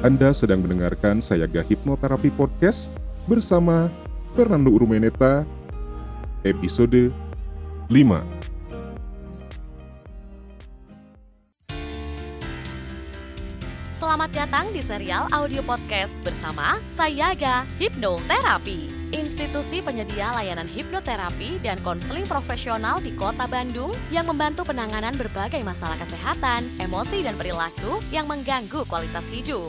Anda sedang mendengarkan Sayaga Hipnoterapi Podcast bersama Fernando Urumeneta, episode 5. Selamat datang di serial audio podcast bersama Sayaga Hipnoterapi. Institusi penyedia layanan hipnoterapi dan konseling profesional di Kota Bandung yang membantu penanganan berbagai masalah kesehatan, emosi, dan perilaku yang mengganggu kualitas hidup.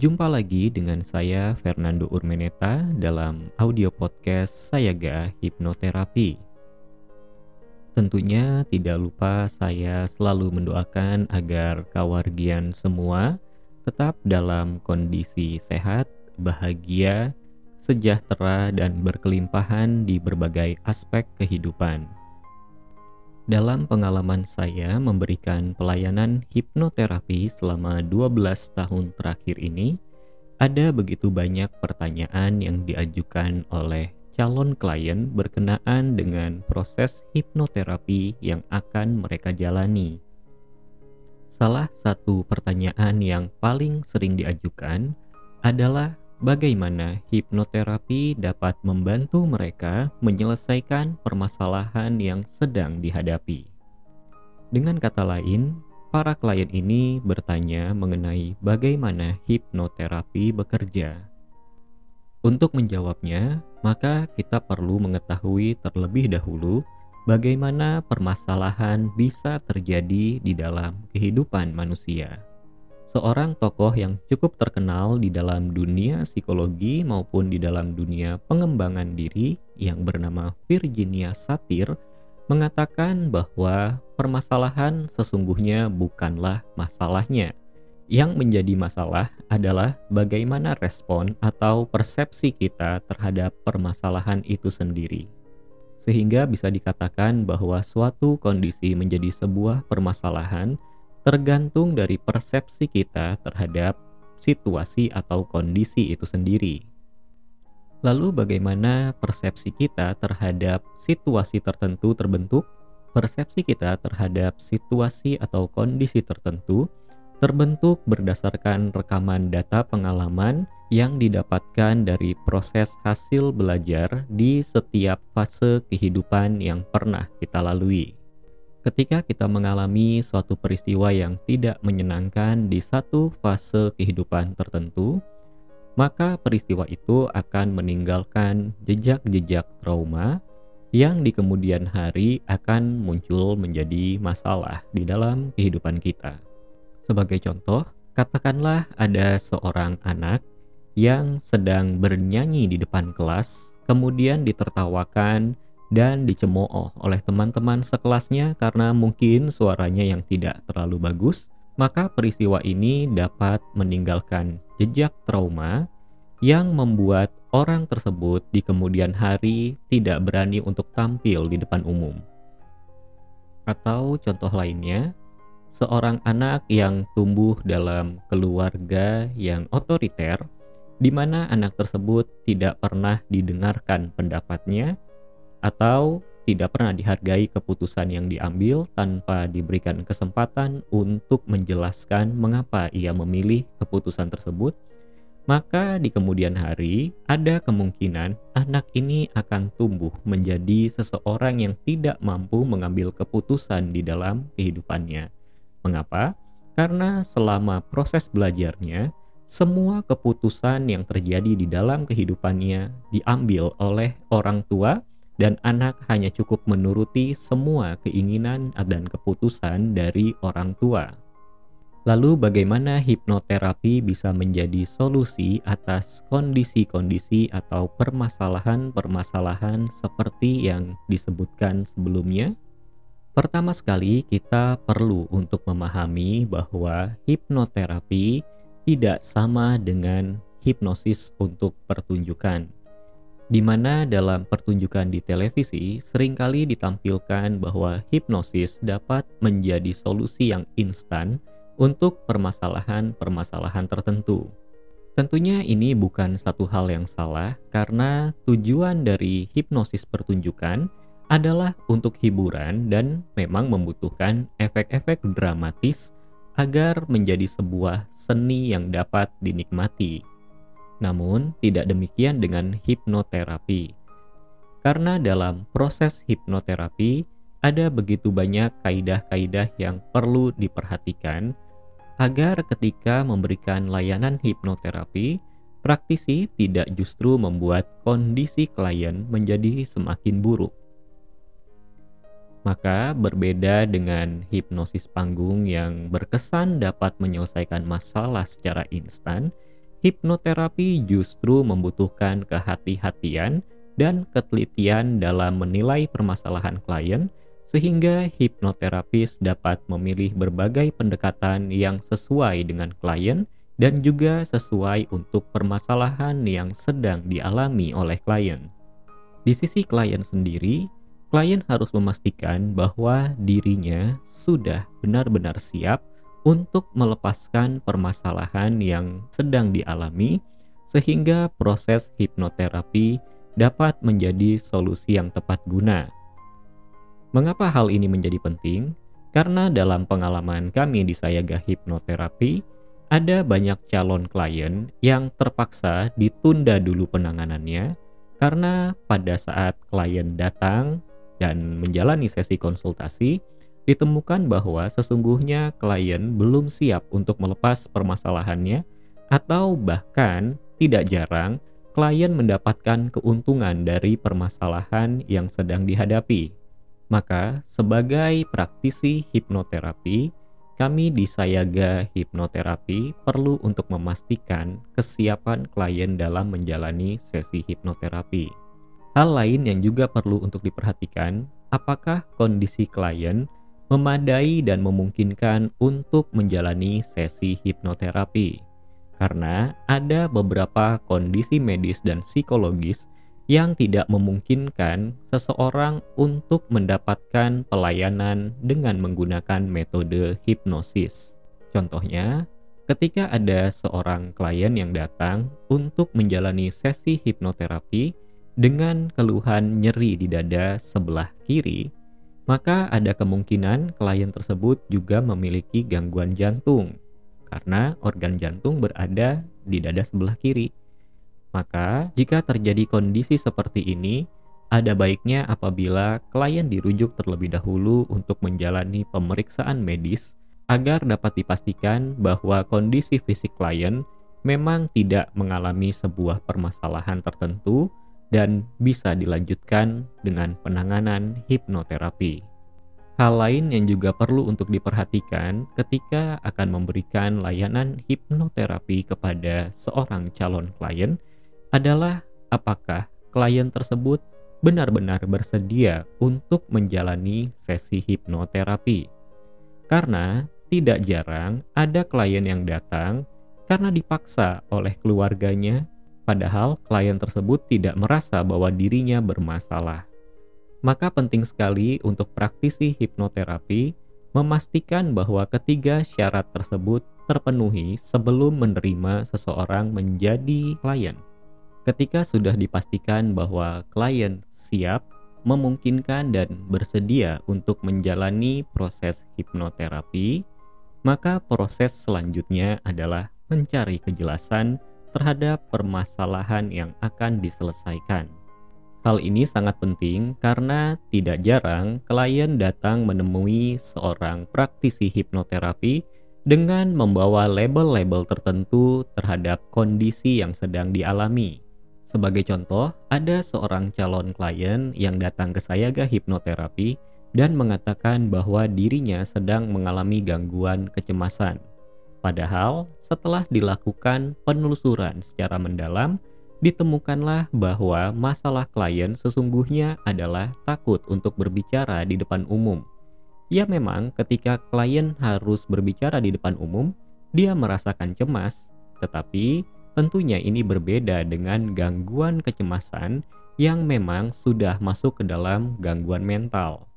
Jumpa lagi dengan saya Fernando Urmeneta dalam audio podcast Sayaga Hipnoterapi. Tentunya tidak lupa saya selalu mendoakan agar kawargian semua tetap dalam kondisi sehat, bahagia, sejahtera, dan berkelimpahan di berbagai aspek kehidupan. Dalam pengalaman saya memberikan pelayanan hipnoterapi selama 12 tahun terakhir ini, ada begitu banyak pertanyaan yang diajukan oleh calon klien berkenaan dengan proses hipnoterapi yang akan mereka jalani. Salah satu pertanyaan yang paling sering diajukan adalah bagaimana hipnoterapi dapat membantu mereka menyelesaikan permasalahan yang sedang dihadapi. Dengan kata lain, para klien ini bertanya mengenai bagaimana hipnoterapi bekerja. Untuk menjawabnya, maka kita perlu mengetahui terlebih dahulu bagaimana permasalahan bisa terjadi di dalam kehidupan manusia seorang tokoh yang cukup terkenal di dalam dunia psikologi maupun di dalam dunia pengembangan diri yang bernama Virginia Satir mengatakan bahwa permasalahan sesungguhnya bukanlah masalahnya. Yang menjadi masalah adalah bagaimana respon atau persepsi kita terhadap permasalahan itu sendiri. Sehingga bisa dikatakan bahwa suatu kondisi menjadi sebuah permasalahan tergantung dari persepsi kita terhadap situasi atau kondisi itu sendiri. Lalu, bagaimana persepsi kita terhadap situasi tertentu terbentuk? Persepsi kita terhadap situasi atau kondisi tertentu terbentuk berdasarkan rekaman data pengalaman yang didapatkan dari proses hasil belajar di setiap fase kehidupan yang pernah kita lalui. Ketika kita mengalami suatu peristiwa yang tidak menyenangkan di satu fase kehidupan tertentu, maka peristiwa itu akan meninggalkan jejak-jejak trauma yang di kemudian hari akan muncul menjadi masalah di dalam kehidupan kita. Sebagai contoh, katakanlah ada seorang anak yang sedang bernyanyi di depan kelas, kemudian ditertawakan dan dicemooh oleh teman-teman sekelasnya karena mungkin suaranya yang tidak terlalu bagus, maka peristiwa ini dapat meninggalkan jejak trauma yang membuat orang tersebut di kemudian hari tidak berani untuk tampil di depan umum. Atau contoh lainnya, seorang anak yang tumbuh dalam keluarga yang otoriter, di mana anak tersebut tidak pernah didengarkan pendapatnya atau tidak pernah dihargai keputusan yang diambil tanpa diberikan kesempatan untuk menjelaskan mengapa ia memilih keputusan tersebut, maka di kemudian hari ada kemungkinan anak ini akan tumbuh menjadi seseorang yang tidak mampu mengambil keputusan di dalam kehidupannya. Mengapa? Karena selama proses belajarnya, semua keputusan yang terjadi di dalam kehidupannya diambil oleh orang tua dan anak hanya cukup menuruti semua keinginan dan keputusan dari orang tua. Lalu, bagaimana hipnoterapi bisa menjadi solusi atas kondisi-kondisi atau permasalahan-permasalahan seperti yang disebutkan sebelumnya? Pertama sekali, kita perlu untuk memahami bahwa hipnoterapi tidak sama dengan hipnosis untuk pertunjukan di mana dalam pertunjukan di televisi sering kali ditampilkan bahwa hipnosis dapat menjadi solusi yang instan untuk permasalahan-permasalahan tertentu. Tentunya ini bukan satu hal yang salah karena tujuan dari hipnosis pertunjukan adalah untuk hiburan dan memang membutuhkan efek-efek dramatis agar menjadi sebuah seni yang dapat dinikmati. Namun, tidak demikian dengan hipnoterapi. Karena dalam proses hipnoterapi ada begitu banyak kaidah-kaidah yang perlu diperhatikan agar ketika memberikan layanan hipnoterapi, praktisi tidak justru membuat kondisi klien menjadi semakin buruk. Maka, berbeda dengan hipnosis panggung yang berkesan dapat menyelesaikan masalah secara instan, hipnoterapi justru membutuhkan kehati-hatian dan ketelitian dalam menilai permasalahan klien, sehingga hipnoterapis dapat memilih berbagai pendekatan yang sesuai dengan klien dan juga sesuai untuk permasalahan yang sedang dialami oleh klien. Di sisi klien sendiri, klien harus memastikan bahwa dirinya sudah benar-benar siap untuk melepaskan permasalahan yang sedang dialami, sehingga proses hipnoterapi dapat menjadi solusi yang tepat guna. Mengapa hal ini menjadi penting? Karena dalam pengalaman kami di Sayaga Hipnoterapi, ada banyak calon klien yang terpaksa ditunda dulu penanganannya karena pada saat klien datang dan menjalani sesi konsultasi, ditemukan bahwa sesungguhnya klien belum siap untuk melepas permasalahannya atau bahkan tidak jarang klien mendapatkan keuntungan dari permasalahan yang sedang dihadapi. Maka, sebagai praktisi hipnoterapi, kami di Sayaga Hipnoterapi perlu untuk memastikan kesiapan klien dalam menjalani sesi hipnoterapi. Hal lain yang juga perlu untuk diperhatikan, apakah kondisi klien memadai dan memungkinkan untuk menjalani sesi hipnoterapi. Karena ada beberapa kondisi medis dan psikologis yang tidak memungkinkan seseorang untuk mendapatkan pelayanan dengan menggunakan metode hipnosis. Contohnya, ketika ada seorang klien yang datang untuk menjalani sesi hipnoterapi dengan keluhan nyeri di dada sebelah kiri, maka ada kemungkinan klien tersebut juga memiliki gangguan jantung karena organ jantung berada di dada sebelah kiri. Maka, jika terjadi kondisi seperti ini, ada baiknya apabila klien dirujuk terlebih dahulu untuk menjalani pemeriksaan medis agar dapat dipastikan bahwa kondisi fisik klien memang tidak mengalami sebuah permasalahan tertentu dan bisa dilanjutkan dengan penanganan hipnoterapi. Hal lain yang juga perlu untuk diperhatikan ketika akan memberikan layanan hipnoterapi kepada seorang calon klien adalah apakah klien tersebut benar-benar bersedia untuk menjalani sesi hipnoterapi. Karena tidak jarang ada klien yang datang karena dipaksa oleh keluarganya padahal klien tersebut tidak merasa bahwa dirinya bermasalah. Maka penting sekali untuk praktisi hipnoterapi memastikan bahwa ketiga syarat tersebut terpenuhi sebelum menerima seseorang menjadi klien. Ketika sudah dipastikan bahwa klien siap, memungkinkan dan bersedia untuk menjalani proses hipnoterapi, maka proses selanjutnya adalah mencari kejelasan terhadap permasalahan yang akan diselesaikan. Hal ini sangat penting karena tidak jarang klien datang menemui seorang praktisi hipnoterapi dengan membawa label-label tertentu terhadap kondisi yang sedang dialami. Sebagai contoh, ada seorang calon klien yang datang ke Sayaga Hipnoterapi dan mengatakan bahwa dirinya sedang mengalami gangguan kecemasan. Padahal setelah dilakukan penelusuran secara mendalam, ditemukanlah bahwa masalah klien sesungguhnya adalah takut untuk berbicara di depan umum. Ya memang ketika klien harus berbicara di depan umum, dia merasakan cemas, tetapi tentunya ini berbeda dengan gangguan kecemasan yang memang sudah masuk ke dalam gangguan mental.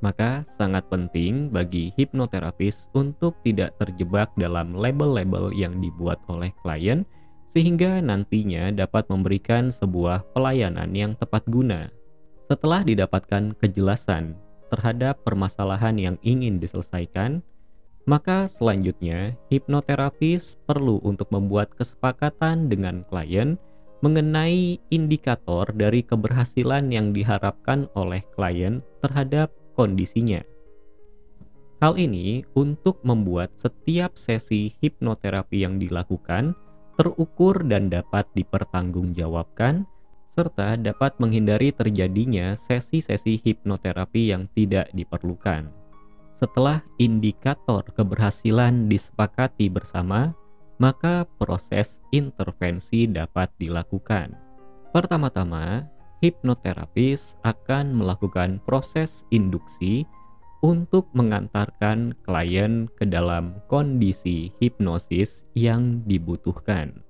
Maka sangat penting bagi hipnoterapis untuk tidak terjebak dalam label-label yang dibuat oleh klien sehingga nantinya dapat memberikan sebuah pelayanan yang tepat guna. Setelah didapatkan kejelasan terhadap permasalahan yang ingin diselesaikan, maka selanjutnya hipnoterapis perlu untuk membuat kesepakatan dengan klien mengenai indikator dari keberhasilan yang diharapkan oleh klien terhadap kondisinya. Hal ini untuk membuat setiap sesi hipnoterapi yang dilakukan terukur dan dapat dipertanggungjawabkan serta dapat menghindari terjadinya sesi-sesi hipnoterapi yang tidak diperlukan. Setelah indikator keberhasilan disepakati bersama, maka proses intervensi dapat dilakukan. Pertama-tama, hipnoterapis akan melakukan proses induksi untuk mengantarkan klien ke dalam kondisi hipnosis yang dibutuhkan.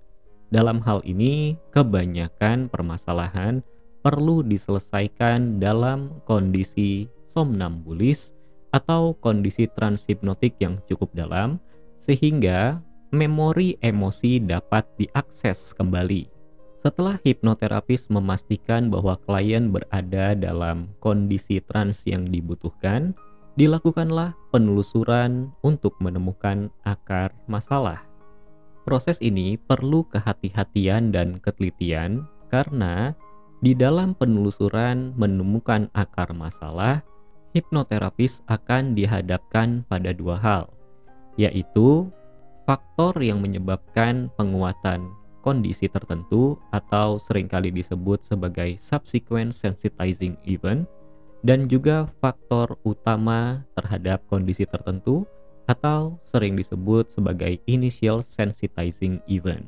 Dalam hal ini, kebanyakan permasalahan perlu diselesaikan dalam kondisi somnambulis atau kondisi transhipnotik yang cukup dalam, sehingga memori emosi dapat diakses kembali. Setelah hipnoterapis memastikan bahwa klien berada dalam kondisi trans yang dibutuhkan, dilakukanlah penelusuran untuk menemukan akar masalah. Proses ini perlu kehati-hatian dan ketelitian karena di dalam penelusuran menemukan akar masalah, hipnoterapis akan dihadapkan pada dua hal, yaitu faktor yang menyebabkan penguatan kondisi tertentu atau sering kali disebut sebagai subsequent sensitizing event dan juga faktor utama terhadap kondisi tertentu atau sering disebut sebagai initial sensitizing event.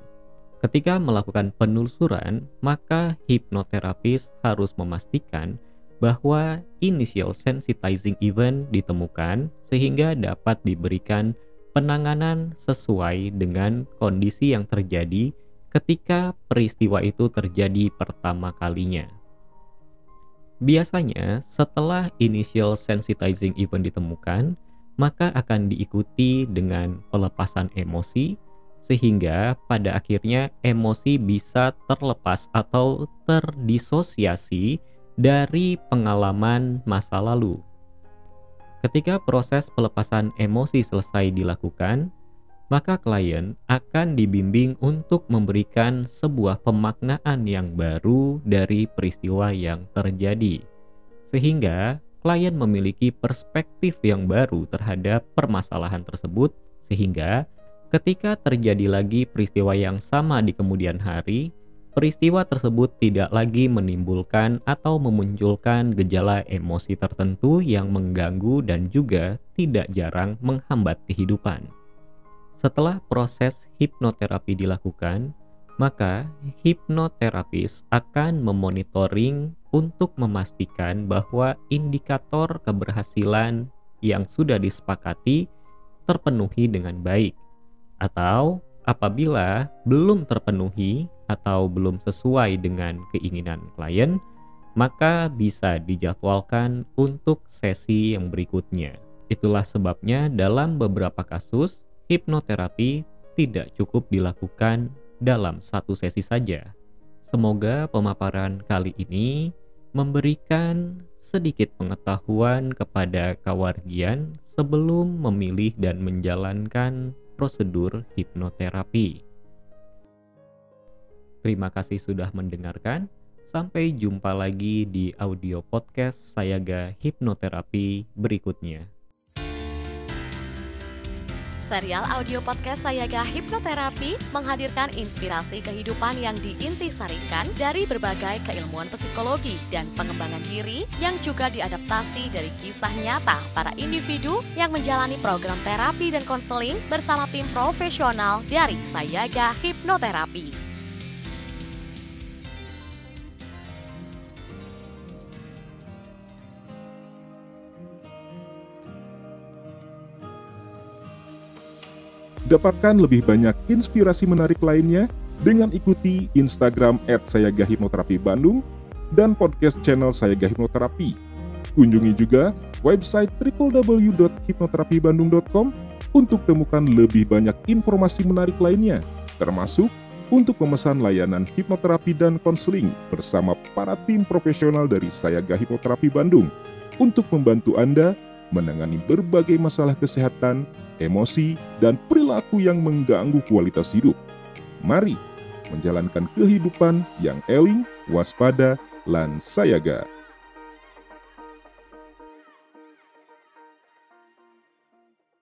Ketika melakukan penelusuran, maka hipnoterapis harus memastikan bahwa initial sensitizing event ditemukan sehingga dapat diberikan penanganan sesuai dengan kondisi yang terjadi ketika peristiwa itu terjadi pertama kalinya. Biasanya, setelah initial sensitizing event ditemukan, maka akan diikuti dengan pelepasan emosi, sehingga pada akhirnya emosi bisa terlepas atau terdisosiasi dari pengalaman masa lalu. Ketika proses pelepasan emosi selesai dilakukan, maka klien akan dibimbing untuk memberikan sebuah pemaknaan yang baru dari peristiwa yang terjadi, sehingga klien memiliki perspektif yang baru terhadap permasalahan tersebut, sehingga ketika terjadi lagi peristiwa yang sama di kemudian hari, peristiwa tersebut tidak lagi menimbulkan atau memunculkan gejala emosi tertentu yang mengganggu dan juga tidak jarang menghambat kehidupan. Setelah proses hipnoterapi dilakukan, maka hipnoterapis akan memonitoring untuk memastikan bahwa indikator keberhasilan yang sudah disepakati terpenuhi dengan baik, atau apabila belum terpenuhi, atau belum sesuai dengan keinginan klien, maka bisa dijadwalkan untuk sesi yang berikutnya. Itulah sebabnya dalam beberapa kasus, hipnoterapi tidak cukup dilakukan dalam satu sesi saja. Semoga pemaparan kali ini memberikan sedikit pengetahuan kepada kawargian sebelum memilih dan menjalankan prosedur hipnoterapi. Terima kasih sudah mendengarkan. Sampai jumpa lagi di audio podcast Sayaga Hipnoterapi berikutnya. Serial audio podcast Sayaga Hipnoterapi menghadirkan inspirasi kehidupan yang diintisarikan dari berbagai keilmuan psikologi dan pengembangan diri yang juga diadaptasi dari kisah nyata para individu yang menjalani program terapi dan konseling bersama tim profesional dari Sayaga Hipnoterapi. Dapatkan lebih banyak inspirasi menarik lainnya dengan ikuti Instagram @sayagahipnoterapi Bandung dan podcast channel Sayaga Hipnoterapi. Kunjungi juga website www.hipnoterapibandung.com untuk temukan lebih banyak informasi menarik lainnya, termasuk untuk memesan layanan hipnoterapi dan konseling bersama para tim profesional dari Sayaga Hipnoterapi Bandung untuk membantu Anda menangani berbagai masalah kesehatan, emosi, dan perilaku yang mengganggu kualitas hidup. Mari menjalankan kehidupan yang eling, waspada, lan sayaga.